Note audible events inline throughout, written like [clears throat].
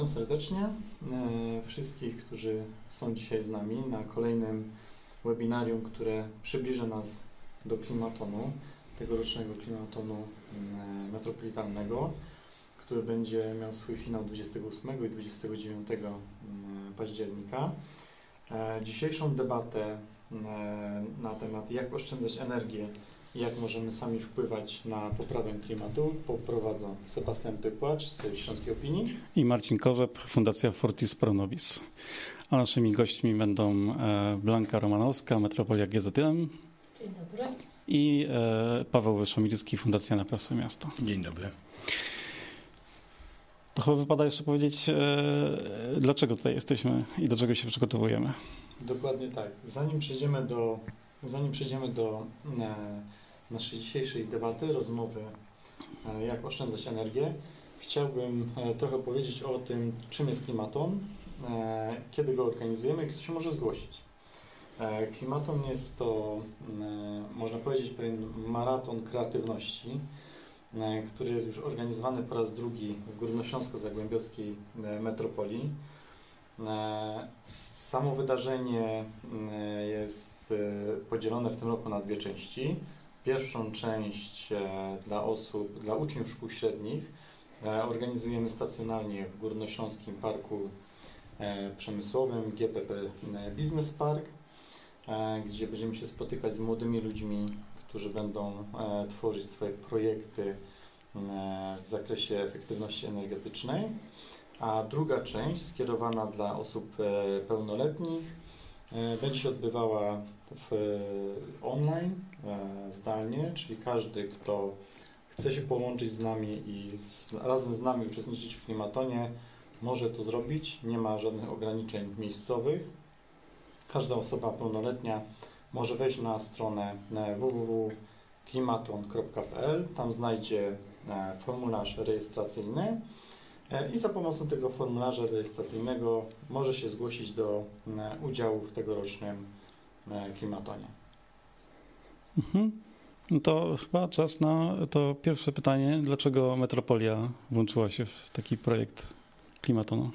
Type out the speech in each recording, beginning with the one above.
Witam serdecznie wszystkich, którzy są dzisiaj z nami na kolejnym webinarium, które przybliży nas do klimatonu, tegorocznego klimatonu metropolitalnego, który będzie miał swój finał 28 i 29 października. E, dzisiejszą debatę na temat jak oszczędzać energię jak możemy sami wpływać na poprawę klimatu poprowadzą Sebastian Pypłacz z Śląskiej Opinii i Marcin Korzep, Fundacja Fortis Pronovis. A naszymi gośćmi będą e, Blanka Romanowska, Metropolia GZM. Dzień dobry. I e, Paweł Wyszomilski, Fundacja Naprawstwo Miasto. Dzień dobry. To chyba wypada jeszcze powiedzieć, e, dlaczego tutaj jesteśmy i do czego się przygotowujemy. Dokładnie tak. Zanim przejdziemy do, zanim przejdziemy do naszej dzisiejszej debaty, rozmowy, e, jak oszczędzać energię, chciałbym e, trochę powiedzieć o tym, czym jest klimaton, e, kiedy go organizujemy i kto się może zgłosić. Klimaton jest to, można powiedzieć, pewien maraton kreatywności, który jest już organizowany po raz drugi w Górnośląsko-Zagłębiowskiej metropolii. Samo wydarzenie jest podzielone w tym roku na dwie części. Pierwszą część e, dla osób, dla uczniów szkół średnich e, organizujemy stacjonarnie w Górnośląskim Parku e, Przemysłowym GPP Business Park, gdzie będziemy się spotykać z młodymi ludźmi, którzy będą tworzyć swoje projekty w zakresie efektywności energetycznej. A druga część skierowana dla osób pełnoletnich będzie się odbywała w, online, e, zdalnie, czyli każdy, kto chce się połączyć z nami i z, razem z nami uczestniczyć w klimatonie, może to zrobić. Nie ma żadnych ograniczeń miejscowych. Każda osoba pełnoletnia może wejść na stronę www.klimaton.pl. Tam znajdzie e, formularz rejestracyjny e, i za pomocą tego formularza rejestracyjnego może się zgłosić do udziału w tegorocznym E, klimatonie. Mhm. No to chyba czas na to pierwsze pytanie. Dlaczego Metropolia włączyła się w taki projekt klimatonu?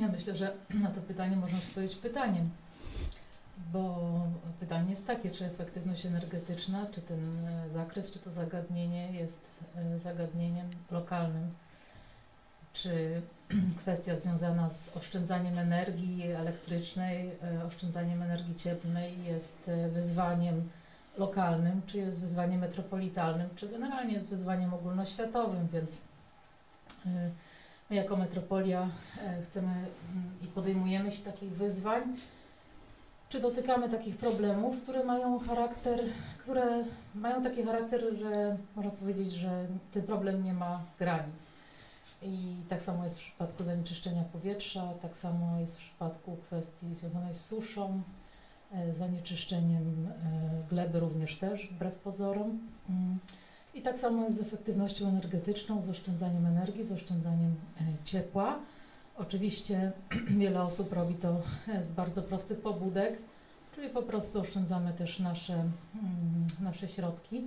Ja myślę, że na to pytanie można odpowiedzieć pytaniem. Bo pytanie jest takie, czy efektywność energetyczna, czy ten e, zakres, czy to zagadnienie jest e, zagadnieniem lokalnym czy [clears throat] kwestia związana z oszczędzaniem energii elektrycznej, e, oszczędzaniem energii cieplnej jest e, wyzwaniem lokalnym, czy jest wyzwaniem metropolitalnym, czy generalnie jest wyzwaniem ogólnoświatowym, więc e, my jako metropolia chcemy mm, i podejmujemy się takich wyzwań, czy dotykamy takich problemów, które mają charakter, które mają taki charakter, że można powiedzieć, że ten problem nie ma granic. I tak samo jest w przypadku zanieczyszczenia powietrza, tak samo jest w przypadku kwestii związanej z suszą, e, zanieczyszczeniem e, gleby również też, wbrew pozorom. Mm. I tak samo jest z efektywnością energetyczną, z oszczędzaniem energii, z oszczędzaniem e, ciepła. Oczywiście [clears throat] wiele osób robi to z bardzo prostych pobudek, czyli po prostu oszczędzamy też nasze, mm, nasze środki.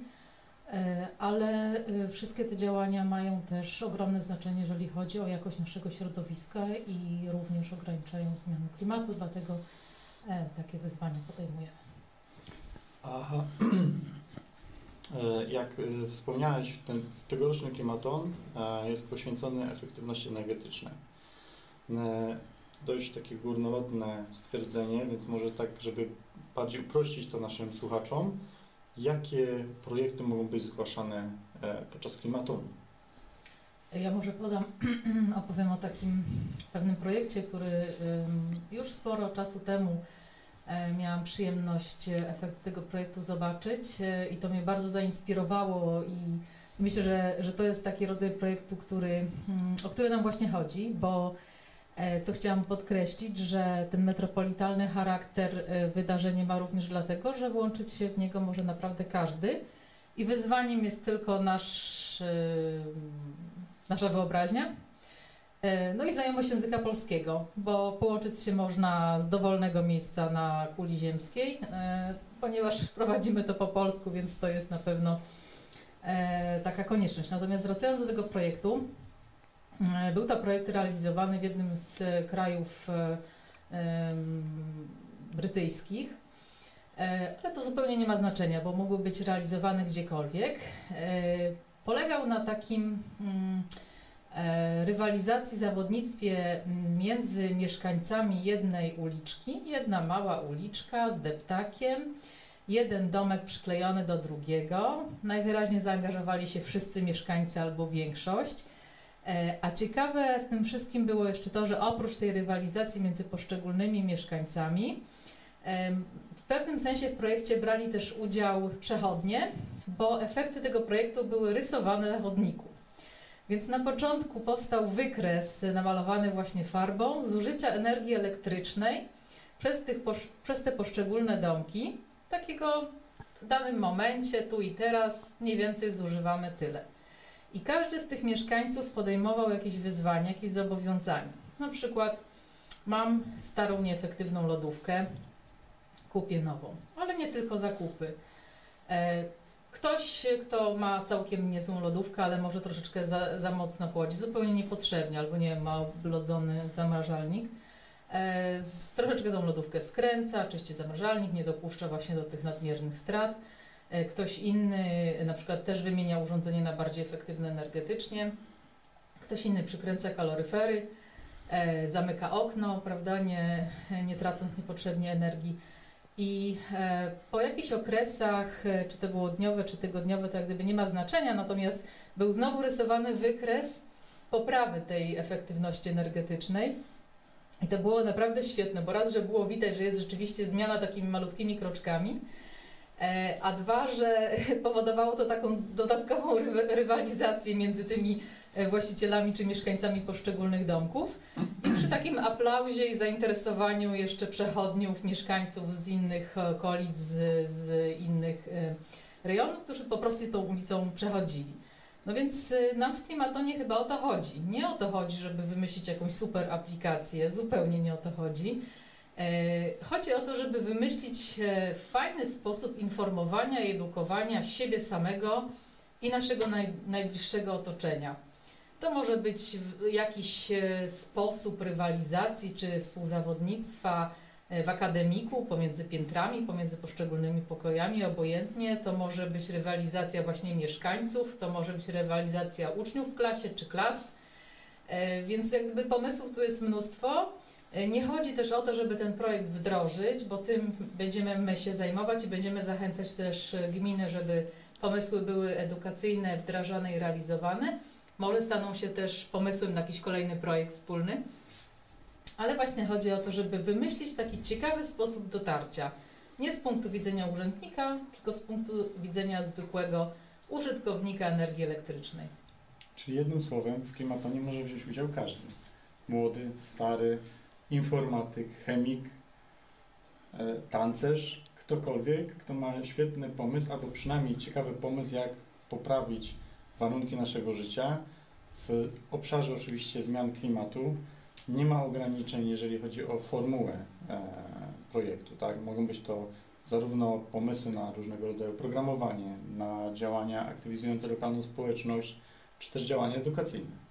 E, ale e, wszystkie te działania mają też ogromne znaczenie, jeżeli chodzi o jakość naszego środowiska i również ograniczają zmianę klimatu, dlatego e, takie wyzwania podejmujemy. Aha. [clears throat] Jak wspomniałeś, ten tegoroczny klimaton jest poświęcony efektywności energetycznej. Dość takie górnolotne stwierdzenie, więc może tak, żeby bardziej uprościć to naszym słuchaczom, Jakie projekty mogą być zgłaszane e, podczas klimatu? Ja może podam, [clears throat] opowiem o takim pewnym projekcie, który już sporo czasu temu e, miałam przyjemność efekt tego projektu zobaczyć e, i to mnie bardzo zainspirowało i myślę, że, że to jest taki rodzaj projektu, który, mm, o który nam właśnie chodzi, bo E, co chciałam podkreślić, że ten metropolitalny charakter e, wydarzenia ma również dlatego, że włączyć się w niego może naprawdę każdy i wyzwaniem jest tylko nasz, e, nasza wyobraźnia, no i znajomość języka polskiego, bo połączyć się można z dowolnego miejsca na kuli ziemskiej, ponieważ prowadzimy to po polsku, więc to jest na pewno taka konieczność. Natomiast wracając do tego projektu, E, Był to projekt realizowany w jednym z krajów e, brytyjskich, E, ale to zupełnie nie ma znaczenia, bo mógł być realizowany gdziekolwiek. E, Polegał na takim mm, e, rywalizacji, zawodnictwie między mieszkańcami jednej uliczki, jedna mała uliczka z deptakiem, jeden domek przyklejony do drugiego. Najwyraźniej zaangażowali się wszyscy mieszkańcy albo większość. E, A ciekawe w tym wszystkim było jeszcze to, że oprócz tej rywalizacji między poszczególnymi mieszkańcami, em, w pewnym sensie w projekcie brali też udział przechodnie, bo efekty tego projektu były rysowane na chodniku. Więc na początku powstał wykres namalowany właśnie farbą zużycia energii elektrycznej przez, tych, przez te poszczególne domki. Takiego w danym momencie, tu i teraz, mniej więcej zużywamy tyle. I każdy z tych mieszkańców podejmował jakieś wyzwanie, jakieś zobowiązanie. Na przykład mam starą, nieefektywną lodówkę, kupię nową, ale nie tylko zakupy. E, Ktoś, kto ma całkiem niezłą lodówkę, ale może troszeczkę za, za mocno chłodzi, zupełnie niepotrzebnie, albo nie wiem, ma oblodzony zamrażalnik, e, troszeczkę tą lodówkę skręca, czyści zamrażalnik, nie dopuszcza właśnie do tych nadmiernych strat. E, Ktoś inny na przykład też wymienia urządzenie na bardziej efektywne energetycznie. Ktoś inny przykręca kaloryfery, e, zamyka okno, prawda, nie, nie tracąc niepotrzebnie energii. I e, po jakichś okresach, czy to było dniowe, czy tygodniowe, to jak gdyby nie ma znaczenia, natomiast był znowu rysowany wykres poprawy tej efektywności energetycznej. I to było naprawdę świetne, bo raz, że było widać, że jest rzeczywiście zmiana takimi malutkimi kroczkami, a dwa, że [laughs] powodowało to taką dodatkową rywa- rywalizację między tymi e, właścicielami czy mieszkańcami poszczególnych domków. I przy takim aplauzie i zainteresowaniu jeszcze przechodniów, mieszkańców z innych okolic, z, z innych e, rejonów, którzy po prostu tą ulicą przechodzili. No więc e, nam w Klimatonie chyba o to chodzi. Nie o to chodzi, żeby wymyślić jakąś super aplikację, zupełnie nie o to chodzi. E, Chodzi o to, żeby wymyślić e, fajny sposób informowania i edukowania siebie samego i naszego naj, najbliższego otoczenia. To może być jakiś e, sposób rywalizacji czy współzawodnictwa w akademiku pomiędzy piętrami, pomiędzy poszczególnymi pokojami, obojętnie. To może być rywalizacja właśnie mieszkańców, to może być rywalizacja uczniów w klasie czy klas. Więc jakby pomysłów tu jest mnóstwo. E, Nie chodzi też o to, żeby ten projekt wdrożyć, bo tym będziemy my się zajmować i będziemy zachęcać też e, gminy, żeby pomysły były edukacyjne, wdrażane i realizowane. Może staną się też pomysłem na jakiś kolejny projekt wspólny. Ale właśnie chodzi o to, żeby wymyślić taki ciekawy sposób dotarcia. Nie z punktu widzenia urzędnika, tylko z punktu widzenia zwykłego użytkownika energii elektrycznej. Czyli jednym słowem w klimatonie może wziąć udział każdy. Młody, stary, informatyk, chemik, e, tancerz, ktokolwiek, kto ma świetny pomysł, albo przynajmniej ciekawy pomysł, jak poprawić warunki naszego życia w obszarze oczywiście zmian klimatu. Nie ma ograniczeń, jeżeli chodzi o formułę e, projektu. Tak? Mogą być to zarówno pomysły na różnego rodzaju programowanie, na działania aktywizujące lokalną społeczność, czy też działania edukacyjne.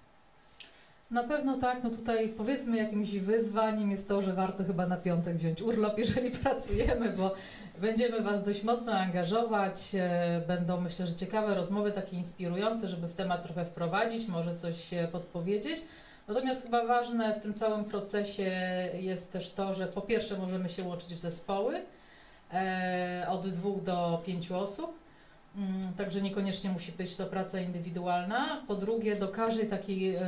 Na pewno tak, no tutaj powiedzmy jakimś wyzwaniem jest to, że warto chyba na piątek wziąć urlop, [laughs] jeżeli pracujemy, bo będziemy Was dość mocno angażować. e, Będą myślę, że ciekawe rozmowy, takie inspirujące, żeby w temat trochę wprowadzić, może coś e, podpowiedzieć. Natomiast chyba ważne w tym całym procesie jest też to, że po pierwsze możemy się łączyć w zespoły e, od dwóch do pięciu osób. Mm, Także niekoniecznie musi być to praca indywidualna. Po drugie, do każdej takiej, e,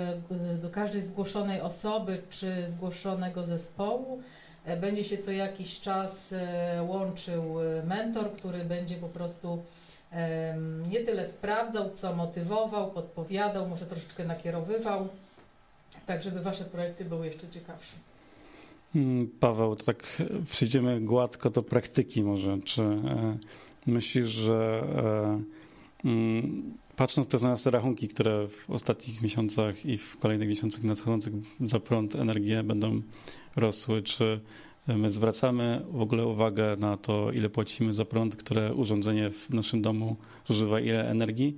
do każdej zgłoszonej osoby czy zgłoszonego zespołu e, będzie się co jakiś czas e, łączył mentor, który będzie po prostu nie tyle sprawdzał, co motywował, podpowiadał, może troszeczkę nakierowywał, tak żeby Wasze projekty były jeszcze ciekawsze. Mm, Paweł, to tak przejdziemy gładko do praktyki może. Czy myślisz, że e, mm, patrząc też na nasze rachunki, które w ostatnich miesiącach i w kolejnych miesiącach nadchodzących za prąd, energię będą rosły, czy my zwracamy w ogóle uwagę na to, ile płacimy za prąd, które urządzenie w naszym domu zużywa ile energii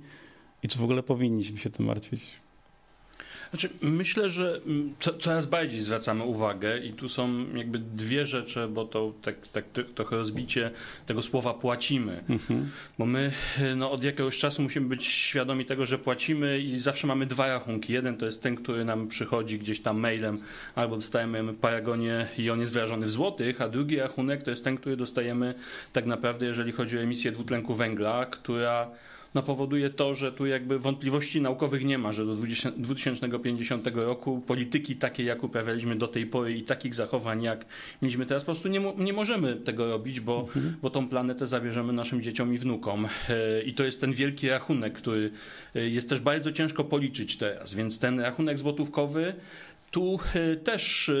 i czy w ogóle powinniśmy się tym martwić? Znaczy, myślę, że mm, co, coraz bardziej zwracamy uwagę i tu są jakby dwie rzeczy, bo to tak, tak trochę rozbicie tego słowa płacimy. Mhm. Bo my no, od jakiegoś czasu musimy być świadomi tego, że płacimy i zawsze mamy dwa rachunki. Jeden to jest ten, który nam przychodzi gdzieś tam mailem albo dostajemy paragonie i on jest wyrażony w złotych, a drugi rachunek to jest ten, który dostajemy tak naprawdę, jeżeli chodzi o emisję dwutlenku węgla, która no, powoduje to, że tu jakby wątpliwości naukowych nie ma, że do 20, 2050 roku polityki takie, jak uprawialiśmy do tej pory i takich zachowań, jak mieliśmy teraz, po prostu nie, nie możemy tego robić, bo, bo tą planetę zabierzemy naszym dzieciom i wnukom. E, I to jest ten wielki rachunek, który e, jest też bardzo ciężko policzyć teraz, więc ten rachunek złotówkowy tu e, też e,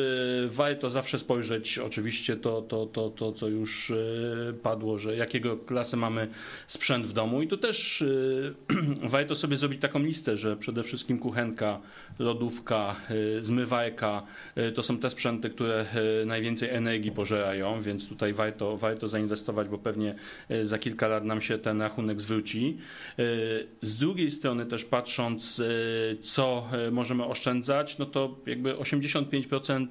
warto zawsze spojrzeć, oczywiście to, to, to, to co już e, padło, że jakiego klasy mamy sprzęt w domu i tu też [clears throat] warto sobie zrobić taką listę, że przede wszystkim kuchenka, lodówka, zmywajka to są te sprzęty, które najwięcej energii pożerają, więc tutaj warto, warto zainwestować, bo pewnie za kilka lat nam się ten rachunek zwróci. Z drugiej strony też patrząc, co możemy oszczędzać, no to 85%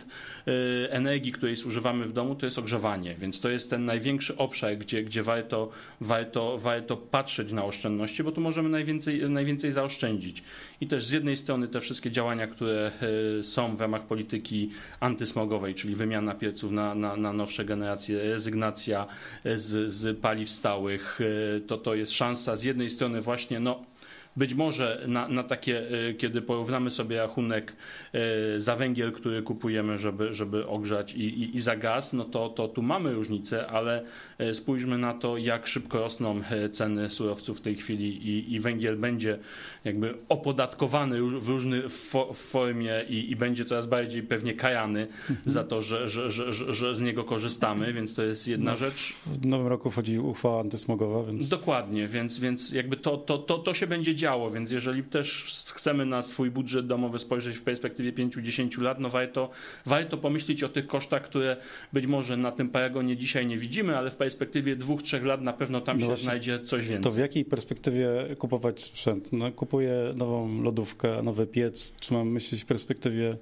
e, energii, której zużywamy w domu, to jest ogrzewanie, więc to jest ten największy obszar, gdzie, gdzie warto, warto, warto patrzeć na oszczędności, bo tu możemy najwięcej, najwięcej zaoszczędzić. I też z jednej strony te wszystkie działania, które e, są w ramach polityki antysmogowej, czyli wymiana pieców na, na, na nowsze generacje, rezygnacja z, z paliw stałych, e, to, to jest szansa z jednej strony właśnie no, być może na, na takie, e, kiedy porównamy sobie rachunek e, za węgiel, który kupujemy, żeby, żeby ogrzać i, i, i za gaz, no to, to tu mamy różnicę, ale e, spójrzmy na to, jak szybko rosną ceny surowców w tej chwili i, i węgiel będzie jakby opodatkowany w różnej fo- formie i, i będzie coraz bardziej pewnie karany za to, że, że, że, że, że z niego korzystamy, więc to jest jedna No, rzecz. W nowym roku wchodzi uchwała antysmogowa, więc Dokładnie, więc, więc jakby to, to, to, to się będzie działo, więc jeżeli też chcemy na swój budżet domowy spojrzeć w perspektywie 5-10 lat, no warto, warto pomyśleć o tych kosztach, które być może na tym paragonie dzisiaj nie widzimy, ale w perspektywie 2-3 lat na pewno tam No się właśnie, znajdzie coś to więcej. w jakiej perspektywie kupować sprzęt? No, kupuję nową lodówkę, nowy piec. Czy mam myśleć w perspektywie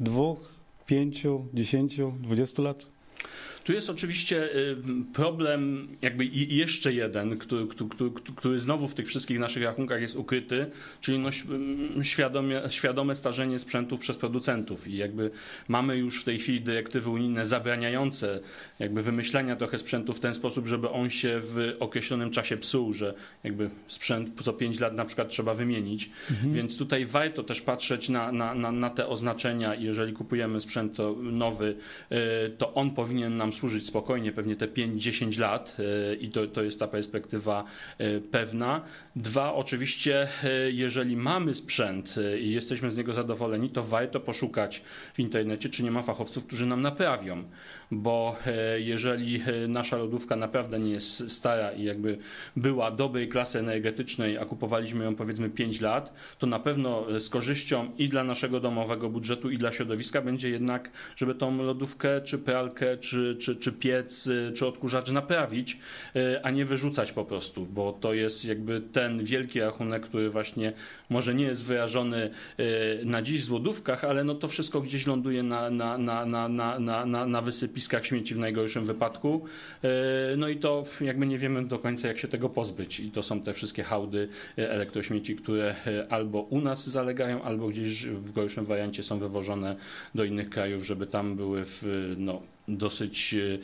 dwóch, pięciu, dziesięciu, dwudziestu lat? Tu jest oczywiście y, problem, jakby jeszcze jeden, który, który, który, znowu w tych wszystkich naszych rachunkach jest ukryty, czyli no, ś- y, świadomie, świadome starzenie sprzętów przez producentów. I jakby mamy już w tej chwili dyrektywy unijne zabraniające jakby wymyślania trochę sprzętu w ten sposób, żeby on się w określonym czasie psuł, że jakby sprzęt co 5 lat na przykład trzeba wymienić. Więc tutaj warto też patrzeć na, na, na, na te oznaczenia i jeżeli kupujemy sprzęt nowy, y, to on powinien nam służyć spokojnie, pewnie te 5-10 lat y, i to, to jest ta perspektywa y, pewna. Dwa, oczywiście, y, jeżeli mamy sprzęt i jesteśmy z niego zadowoleni, to warto poszukać w internecie, czy nie ma fachowców, którzy nam naprawią, bo jeżeli nasza lodówka naprawdę nie jest stara i jakby była dobrej klasy energetycznej, a kupowaliśmy ją powiedzmy 5 lat, to na pewno z korzyścią i dla naszego domowego budżetu, i dla środowiska będzie jednak, żeby tą lodówkę, czy pralkę, czy, czy, czy piec, y, czy odkurzacz naprawić, y, a nie wyrzucać po prostu, bo to jest jakby ten wielki rachunek, który właśnie może nie jest wyrażony y, na dziś w lodówkach, ale no to wszystko gdzieś ląduje na, na, na, na, na, na, na, na wysypiskach śmieci w najgorszym wypadku. No i to jakby nie wiemy do końca, jak się tego pozbyć. I to są te wszystkie hałdy elektrośmieci, które albo u nas zalegają, albo gdzieś w gorszym wariancie są wywożone do innych krajów, żeby tam były w no, dosyć y,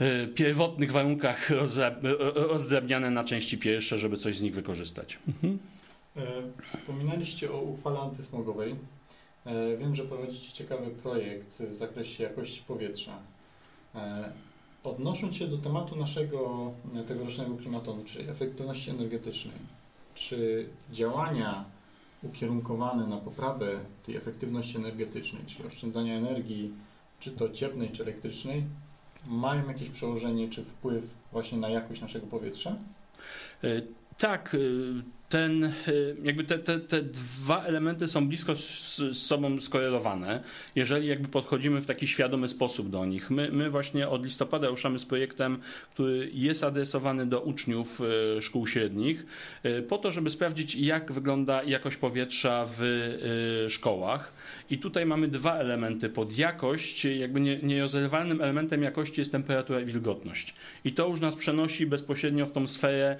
y, pierwotnych warunkach rozra- rozdrabniane na części pierwsze, żeby coś z nich wykorzystać. E, Wspominaliście o uchwale antysmogowej. E, Wiem, że prowadzicie ciekawy projekt w zakresie jakości powietrza. E, Odnosząc się do tematu naszego e, tegorocznego klimatonu, czyli efektywności energetycznej, czy działania ukierunkowane na poprawę tej efektywności energetycznej, czyli oszczędzania energii, czy to cieplnej, czy elektrycznej, mają jakieś przełożenie czy wpływ właśnie na jakość naszego powietrza? Y, Tak, y, ten, y, jakby te, te, te dwa elementy są blisko z, z sobą skorelowane, jeżeli jakby podchodzimy w taki świadomy sposób do nich. My, my właśnie od listopada ruszamy z projektem, który jest adresowany do uczniów y, szkół średnich, y, po to, żeby sprawdzić, jak wygląda jakość powietrza w szkołach. I tutaj mamy dwa elementy pod jakość. Jakby nie, nierozerwalnym elementem jakości jest temperatura i wilgotność. I to już nas przenosi bezpośrednio w tą sferę,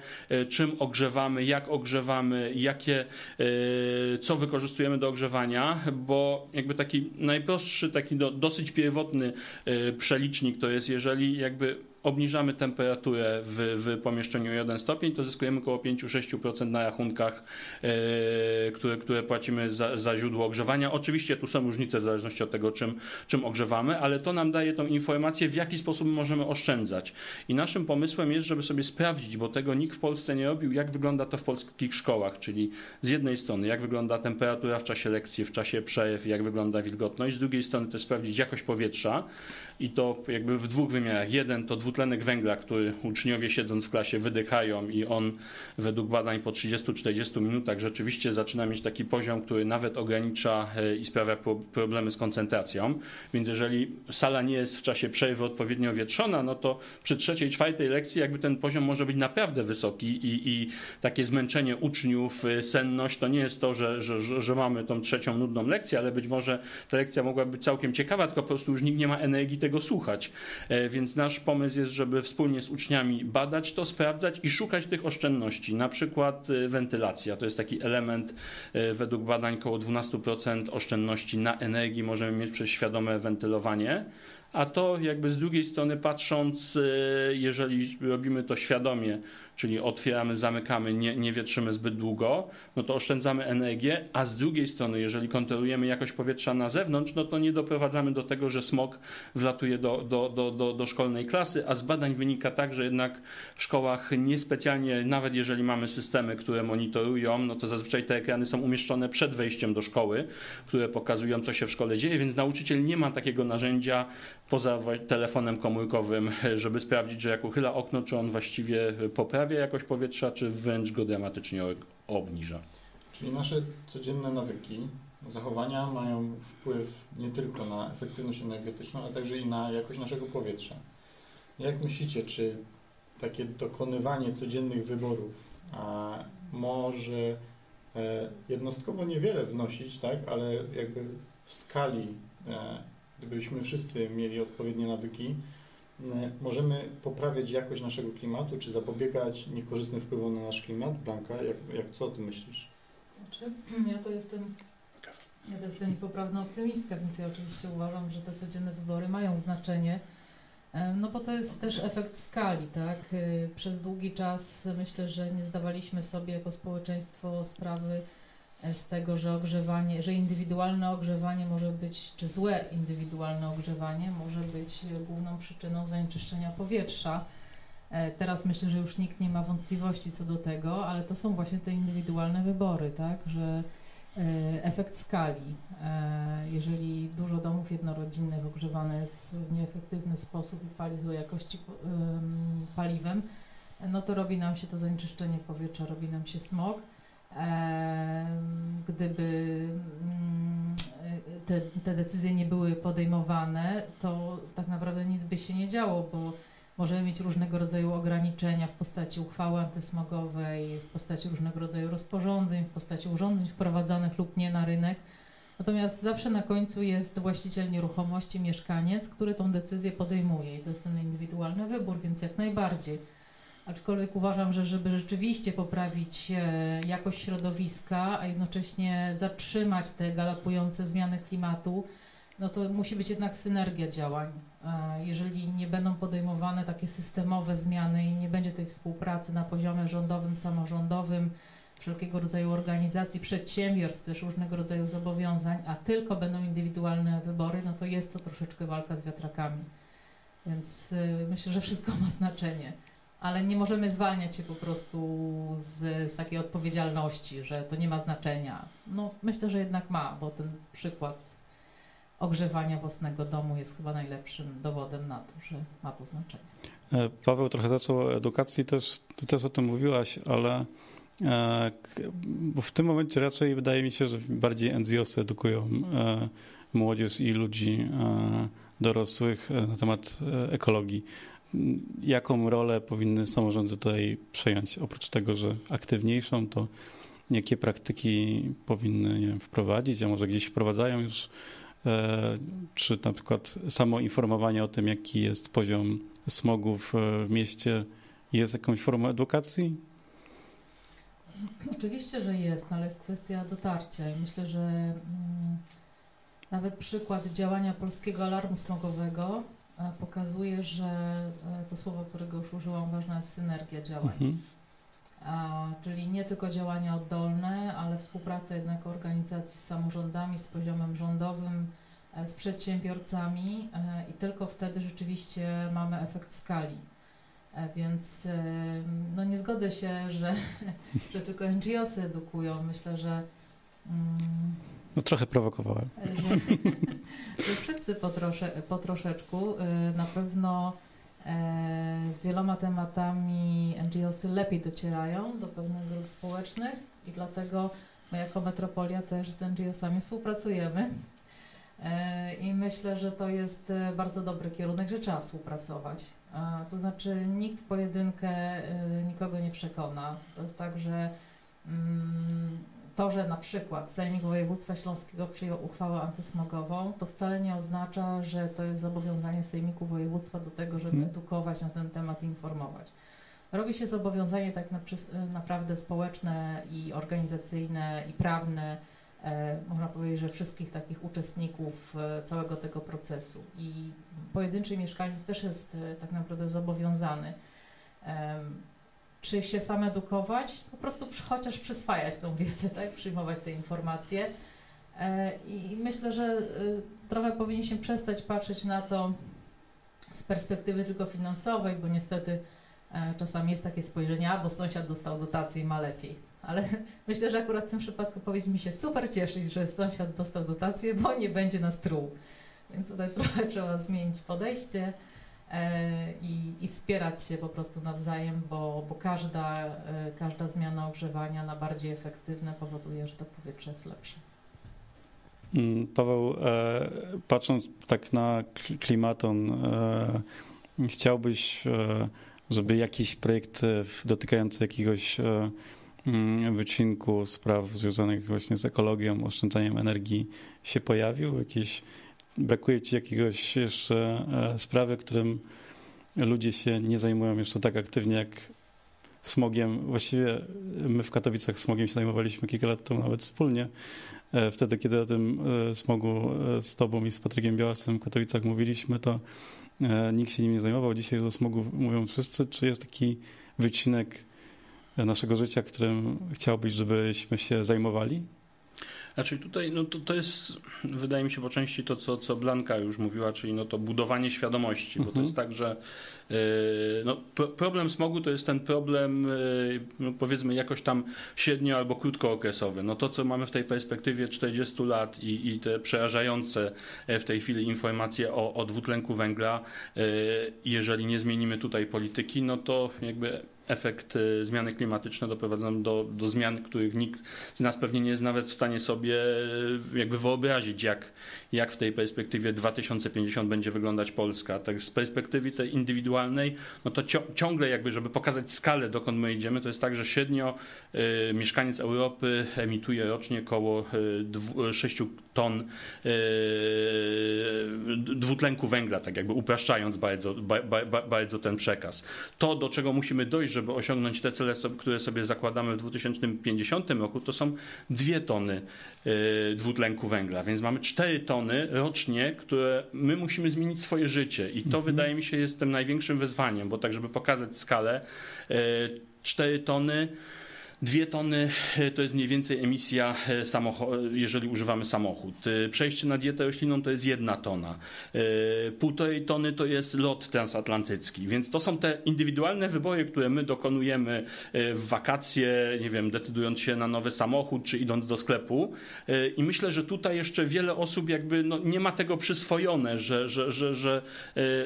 czym ogrzewamy, jak ogrzewamy, ogrzewamy, jakie, e, co wykorzystujemy do ogrzewania, bo jakby taki najprostszy, taki dosyć pierwotny e, przelicznik to jest, jeżeli jakby obniżamy temperaturę w, w pomieszczeniu o 1 stopień, to zyskujemy około 5-6% na rachunkach, e, które, które płacimy za, za źródło ogrzewania. Oczywiście tu są różnice w zależności od tego, czym, czym ogrzewamy, ale to nam daje tą informację, w jaki sposób możemy oszczędzać. I naszym pomysłem jest, żeby sobie sprawdzić, bo tego nikt w Polsce nie robił, jak wygląda to w polskich szkołach, czyli z jednej strony, jak wygląda temperatura w czasie lekcji, w czasie przerw, jak wygląda wilgotność, z drugiej strony też sprawdzić jakość powietrza i to jakby w dwóch wymiarach. Jeden to dwutlenek węgla, który uczniowie siedząc w klasie wydychają i on według badań po 30-40 minutach rzeczywiście zaczyna mieć taki poziom, który nawet ogranicza e, i sprawia problemy z koncentracją. Więc jeżeli sala nie jest w czasie przerwy odpowiednio wietrzona, no to przy trzeciej, czwartej lekcji jakby ten poziom może być naprawdę wysoki i, i takie zmęczenie uczniów, e, senność to nie jest to, że, że, że mamy tą trzecią nudną lekcję, ale być może ta lekcja mogłaby być całkiem ciekawa, tylko po prostu już nikt nie ma energii tego słuchać. E, więc nasz pomysł jest, żeby wspólnie z uczniami badać to, sprawdzać i szukać tych oszczędności. Na przykład e, wentylacja to jest taki element, e, według badań około 12% oszczędności na energii możemy mieć przez świadome wentylowanie a to jakby z drugiej strony patrząc, jeżeli robimy to świadomie, czyli otwieramy, zamykamy, nie, nie wietrzymy zbyt długo, no to oszczędzamy energię, a z drugiej strony, jeżeli kontrolujemy jakość powietrza na zewnątrz, no to nie doprowadzamy do tego, że smog wlatuje do, do, do, do, do szkolnej klasy, a z badań wynika tak, że jednak w szkołach niespecjalnie, nawet jeżeli mamy systemy, które monitorują, no to zazwyczaj te ekrany są umieszczone przed wejściem do szkoły, które pokazują, co się w szkole dzieje, więc nauczyciel nie ma takiego narzędzia poza telefonem komórkowym, żeby sprawdzić, że jak uchyla okno, czy on właściwie poprawia poprawia jakość powietrza, czy wręcz go dramatycznie obniża. Czyli nasze codzienne nawyki, zachowania mają wpływ nie tylko na efektywność energetyczną, ale także i na jakość naszego powietrza. Jak myślicie, czy takie dokonywanie codziennych wyborów a, może e, jednostkowo niewiele wnosić, tak, ale jakby w skali, e, gdybyśmy wszyscy mieli odpowiednie nawyki, możemy poprawiać jakość naszego klimatu, czy zapobiegać niekorzystnym wpływom na nasz klimat? Blanka, jak, jak co o tym myślisz? Znaczy, [clears throat] ja to jestem ja to jestem niepoprawna optymistka, więc ja oczywiście uważam, że te codzienne wybory mają znaczenie, e, no bo to jest też efekt skali, tak? E, przez długi czas myślę, że nie zdawaliśmy sobie jako społeczeństwo sprawy z tego, że ogrzewanie, że indywidualne ogrzewanie może być, czy złe indywidualne ogrzewanie może być główną przyczyną zanieczyszczenia powietrza. E, teraz myślę, że już nikt nie ma wątpliwości co do tego, ale to są właśnie te indywidualne wybory, tak, że e, efekt skali. E, jeżeli dużo domów jednorodzinnych ogrzewane jest w nieefektywny sposób i pali złej jakości paliwem, no to robi nam się to zanieczyszczenie powietrza, robi nam się smog gdyby mm, te, te, decyzje nie były podejmowane, to tak naprawdę nic by się nie działo, bo możemy mieć różnego rodzaju ograniczenia w postaci uchwały antysmogowej, w postaci różnego rodzaju rozporządzeń, w postaci urządzeń wprowadzanych lub nie na rynek. Natomiast zawsze na końcu jest właściciel nieruchomości, mieszkaniec, który tą decyzję podejmuje i to jest ten indywidualny wybór, więc jak najbardziej. Aczkolwiek uważam, że żeby rzeczywiście poprawić e, jakość środowiska, a jednocześnie zatrzymać te galopujące zmiany klimatu, no to musi być jednak synergia działań. E, jeżeli nie będą podejmowane takie systemowe zmiany i nie będzie tej współpracy na poziomie rządowym, samorządowym, wszelkiego rodzaju organizacji, przedsiębiorstw, też różnego rodzaju zobowiązań, a tylko będą indywidualne wybory, no to jest to troszeczkę walka z wiatrakami. Więc e, myślę, że wszystko ma znaczenie ale nie możemy zwalniać się po prostu z, z, takiej odpowiedzialności, że to nie ma znaczenia. No myślę, że jednak ma, bo ten przykład ogrzewania własnego domu jest chyba najlepszym dowodem na to, że ma to znaczenie. E, Paweł trochę zaczął o edukacji, też, ty też o tym mówiłaś, ale E, w tym momencie raczej wydaje mi się, że bardziej NGOsy edukują e, młodzież i ludzi dorosłych na temat ekologii. Jaką rolę powinny samorządy tutaj przejąć? Oprócz tego, że aktywniejszą, to jakie praktyki powinny wiem, wprowadzić, a może gdzieś wprowadzają już, czy na przykład samo informowanie o tym, jaki jest poziom smogu w mieście, jest jakąś formą edukacji? Oczywiście, że jest, no ale jest kwestia dotarcia i myślę, że mm, nawet przykład działania polskiego alarmu smogowego e, pokazuje, że e, to słowo, którego już użyłam, ważna jest synergia działań. Mhm. A, czyli nie tylko działania oddolne, ale współpraca jednak organizacji z samorządami, z poziomem rządowym, e, z przedsiębiorcami i tylko wtedy rzeczywiście mamy efekt skali. E, więc e, no nie zgodzę się, że, [laughs] że tylko NGOsy edukują. Myślę, że. Mm, no trochę prowokowałem. [laughs] Wszyscy po, trosze, po troszeczku e, na pewno z wieloma tematami NGOsy lepiej docierają do pewnych grup społecznych i dlatego my jako Metropolia też z NGOsami współpracujemy. I myślę, że to jest bardzo dobry kierunek, że trzeba współpracować. To znaczy nikt pojedynkę y, nikogo nie przekona. To jest tak, że mm, to, że na przykład Sejmik Województwa Śląskiego przyjął uchwałę antysmogową, to wcale nie oznacza, że to jest zobowiązanie Sejmiku Województwa do tego, żeby hmm. edukować na ten temat i informować. Robi się zobowiązanie tak naprawdę społeczne i organizacyjne i prawne, E, można powiedzieć, że wszystkich takich uczestników e, całego tego procesu. I pojedynczy mieszkaniec też jest e, tak naprawdę zobowiązany. Czy się sam edukować? Po prostu chociaż przyswajać tą wiedzę, tak? przyjmować te informacje. I myślę, że trochę powinniśmy przestać patrzeć na to z perspektywy tylko finansowej, bo niestety czasami jest takie spojrzenie, a bo sąsiad dostał dotację i ma lepiej ale [laughs] myślę, że akurat w tym przypadku powinniśmy się super cieszyć, że sąsiad dostał dotację, bo nie będzie nas truł. Więc tutaj [laughs] trochę trzeba zmienić podejście e, i, i, wspierać się po prostu nawzajem, bo, bo każda, e, każda zmiana ogrzewania na bardziej efektywne powoduje, że to powietrze jest lepsze. Mm, Paweł, e, patrząc tak na klimaton, chciałbyś, żeby jakiś projekt dotykający jakiegoś Mm, wycinku spraw związanych właśnie z ekologią, oszczędzaniem energii się pojawił? Jakieś, brakuje Ci jakiegoś jeszcze e, sprawy, którym ludzie się nie zajmują jeszcze tak aktywnie jak smogiem. Właściwie my w Katowicach smogiem się zajmowaliśmy kilka lat temu nawet wspólnie. E, wtedy, kiedy o tym e, smogu z Tobą i z Patrykiem Białasem w Katowicach mówiliśmy, to nikt się nim nie zajmował. Dzisiaj o smogu mówią wszyscy. Czy jest taki wycinek naszego życia, którym chciałbyś, żebyśmy się zajmowali? Znaczy tutaj no to, to jest, wydaje mi się po części to, co, co Blanka już mówiła, czyli no to budowanie świadomości, bo to mhm. jest tak, że yy, no, problem smogu to jest ten problem yy, no powiedzmy jakoś tam średnio albo krótkookresowy. No to, co mamy w tej perspektywie 40 lat i, i te przerażające e, w tej chwili informacje o, o dwutlenku węgla, yy, jeżeli nie zmienimy tutaj polityki, no to jakby efekt y, zmiany klimatyczne doprowadzą do, do zmian, których nikt z nas pewnie nie jest nawet w stanie sobie y, jakby wyobrazić, jak, jak w tej perspektywie 2050 będzie wyglądać Polska. Tak z perspektywy tej indywidualnej, no to ciągle jakby, żeby pokazać skalę, dokąd my idziemy, to jest tak, że średnio y, mieszkaniec Europy emituje rocznie około y, 6 ton y, dwutlenku węgla, tak jakby upraszczając bardzo, ba, ba, bardzo ten przekaz. To, do czego musimy dojść, żeby osiągnąć te cele, które sobie zakładamy w 2050 roku, to są dwie tony y, dwutlenku węgla, więc mamy 4 tony rocznie, które my musimy zmienić swoje życie i to mhm. wydaje mi się jest tym największym wyzwaniem, bo tak, żeby pokazać skalę, 4 y, tony Dwie tony e, to jest mniej więcej emisja, e, jeżeli używamy samochód. E, przejście na dietę roślinną to jest jedna tona. Półtorej tony to jest lot transatlantycki. Więc to są te indywidualne wybory, które my dokonujemy w wakacje, nie wiem, decydując się na nowy samochód, czy idąc do sklepu. I myślę, że tutaj jeszcze wiele osób jakby no, nie ma tego przyswojone, że, że, że, że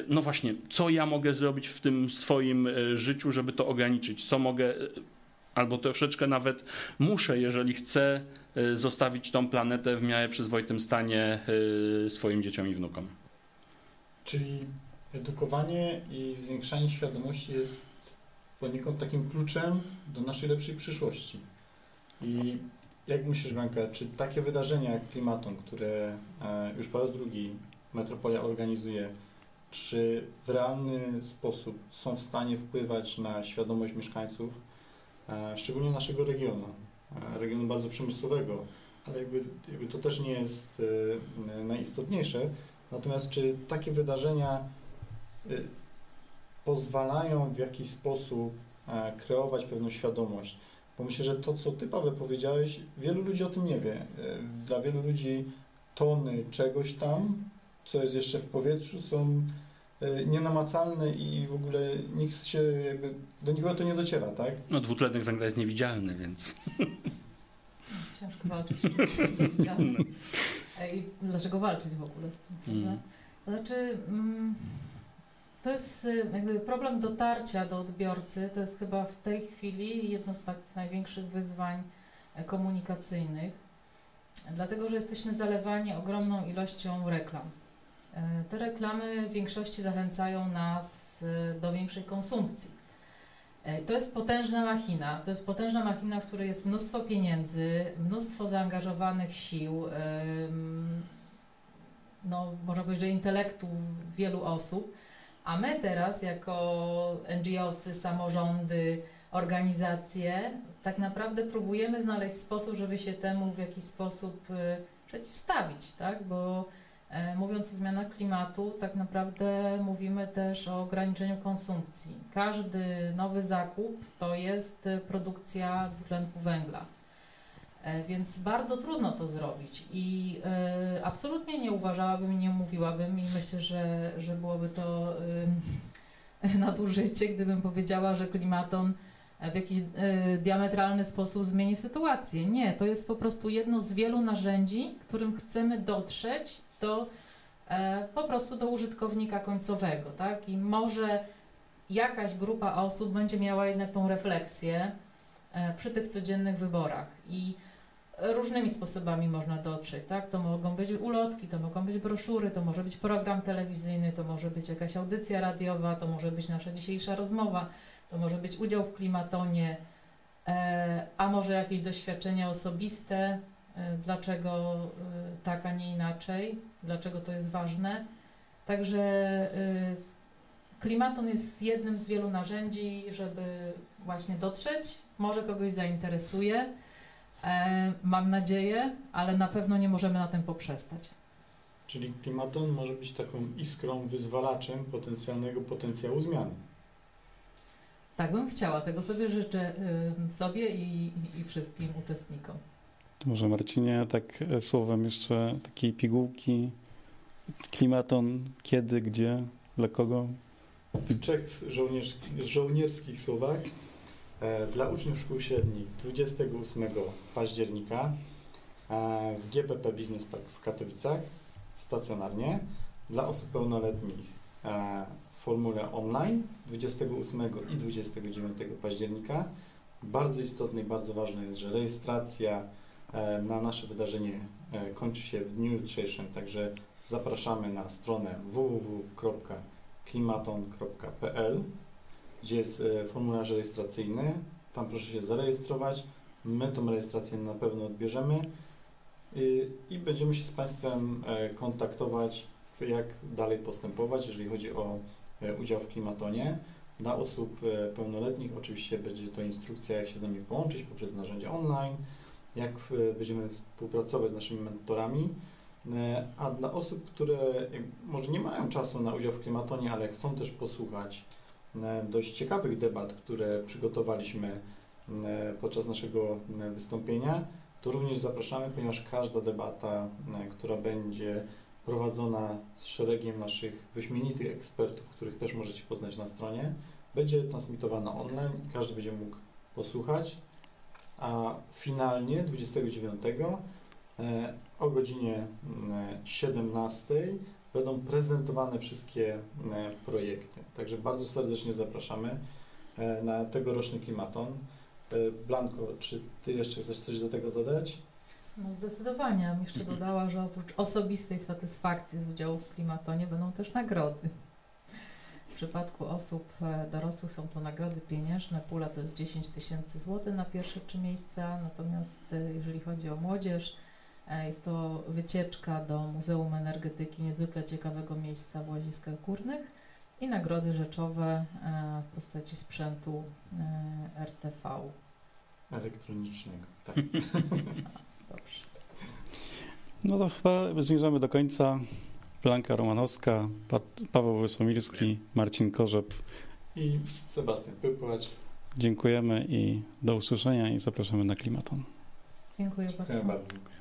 no właśnie, co ja mogę zrobić w tym swoim życiu, żeby to ograniczyć, co mogę albo troszeczkę nawet muszę, jeżeli chcę y, zostawić tą planetę w miarę przyzwoitym stanie y, swoim dzieciom i wnukom. Czyli edukowanie i zwiększanie świadomości jest poniekąd takim kluczem do naszej lepszej przyszłości. I jak myślisz, Blanka, czy takie wydarzenia jak Klimaton, które e, już po raz drugi Metropolia organizuje, czy w realny sposób są w stanie wpływać na świadomość mieszkańców, e, szczególnie naszego regionu, e, regionu bardzo przemysłowego, ale jakby, jakby to też nie jest e, najistotniejsze. Natomiast czy takie wydarzenia pozwalają w jakiś sposób e, kreować pewną świadomość? Bo myślę, że to, co Ty, Paweł, powiedziałeś, wielu ludzi o tym nie wie. E, Dla wielu ludzi tony czegoś tam, co jest jeszcze w powietrzu, są e, nienamacalne i w ogóle nikt się jakby, do nikogo to nie dociera, tak? No, dwutlenek węgla jest niewidzialny, więc Ciężko walczyć. [laughs] I dlaczego walczyć w ogóle z tym? Mm. prawda? To znaczy, mm, to jest y, jakby problem dotarcia do odbiorcy, to jest chyba w tej chwili jedno z takich największych wyzwań komunikacyjnych, dlatego że jesteśmy zalewani ogromną ilością reklam. E, Te reklamy w większości zachęcają nas e, do większej konsumpcji. E, To jest potężna machina. To jest potężna machina, w której jest mnóstwo pieniędzy, mnóstwo zaangażowanych sił, no, można powiedzieć, że intelektu wielu osób. A my teraz, jako NGOsy, samorządy, organizacje, tak naprawdę próbujemy znaleźć sposób, żeby się temu w jakiś sposób przeciwstawić, tak? Bo mówiąc o zmianach klimatu, tak naprawdę mówimy też o ograniczeniu konsumpcji. Każdy nowy zakup to jest produkcja dwutlenku węgla. E, Więc bardzo trudno to zrobić i y, absolutnie nie uważałabym nie mówiłabym i myślę, że, że byłoby to [laughs] nadużycie, gdybym powiedziała, że klimaton w jakiś y, diametralny sposób zmieni sytuację. Nie, to jest po prostu jedno z wielu narzędzi, którym chcemy dotrzeć do e, po prostu do użytkownika końcowego, tak? I może jakaś grupa osób będzie miała jednak tą refleksję e, przy tych codziennych wyborach i różnymi sposobami można dotrzeć, tak? To mogą być ulotki, to mogą być broszury, to może być program telewizyjny, to może być jakaś audycja radiowa, to może być nasza dzisiejsza rozmowa, to może być udział w klimatonie, e, a może jakieś doświadczenia osobiste, e, dlaczego e, tak, a nie inaczej, dlaczego to jest ważne. Także klimaton jest jednym z wielu narzędzi, żeby właśnie dotrzeć, może kogoś zainteresuje, mam nadzieję, ale na pewno nie możemy na tym poprzestać. Czyli Klimaton może być taką iskrą, wyzwalaczem potencjalnego potencjału zmiany. Tak bym chciała, tego sobie życzę sobie i, i wszystkim uczestnikom. Może Marcinie, tak e, słowem jeszcze takiej pigułki. Klimaton, kiedy, gdzie, dla kogo? w trzech żołnierz, żołnierskich słowach e, dla uczniów szkół średnich 28 października e, w GPP Business Park w Katowicach stacjonarnie, dla osób pełnoletnich formule online 28 i 29 października. Bardzo istotne i bardzo ważne jest, że rejestracja e, na nasze wydarzenie e, kończy się w dniu jutrzejszym, także zapraszamy na stronę www.klimaton.pl gdzie jest e, formularz rejestracyjny. Tam proszę się zarejestrować. My tą rejestrację na pewno odbierzemy y, i będziemy się z Państwem kontaktować, jak dalej postępować, jeżeli chodzi o udział w klimatonie. Dla osób e, pełnoletnich oczywiście będzie to instrukcja, jak się z nami połączyć poprzez narzędzia online, jak e, będziemy współpracować z naszymi mentorami. E, A dla osób, które e, może nie mają czasu na udział w klimatonie, ale chcą też posłuchać e, dość ciekawych debat, które przygotowaliśmy e, podczas naszego e, wystąpienia, to również zapraszamy, ponieważ każda debata, e, która będzie prowadzona z szeregiem naszych wyśmienitych ekspertów, których też możecie poznać na stronie, będzie transmitowana online i każdy będzie mógł posłuchać, a finalnie 29 e, o godzinie mm, 17 będą prezentowane wszystkie e, projekty. Także bardzo serdecznie zapraszamy e, na tegoroczny klimaton. E, Blanko, czy ty jeszcze chcesz coś do tego dodać? No zdecydowanie. Ja jeszcze [clears throat] dodała, że oprócz osobistej satysfakcji z udziału w klimatonie będą też nagrody. W przypadku osób e, dorosłych są to nagrody pieniężne. Pula to jest 10 tysięcy złotych na pierwsze trzy miejsca. Natomiast e, jeżeli chodzi o młodzież, e, jest to wycieczka do Muzeum Energetyki, niezwykle ciekawego miejsca w Łaziskach Górnych i nagrody rzeczowe w postaci sprzętu RTV. Elektronicznego. Tak. [laughs] Dobrze. No to chyba zmierzamy do końca. Blanka Romanowska, pa Paweł Wysłomirski, Marcin Korzep. I Sebastian Pypłacz. Dziękujemy i do usłyszenia i zapraszamy na Klimaton. Dziękuję Dziękuję bardzo. bardzo.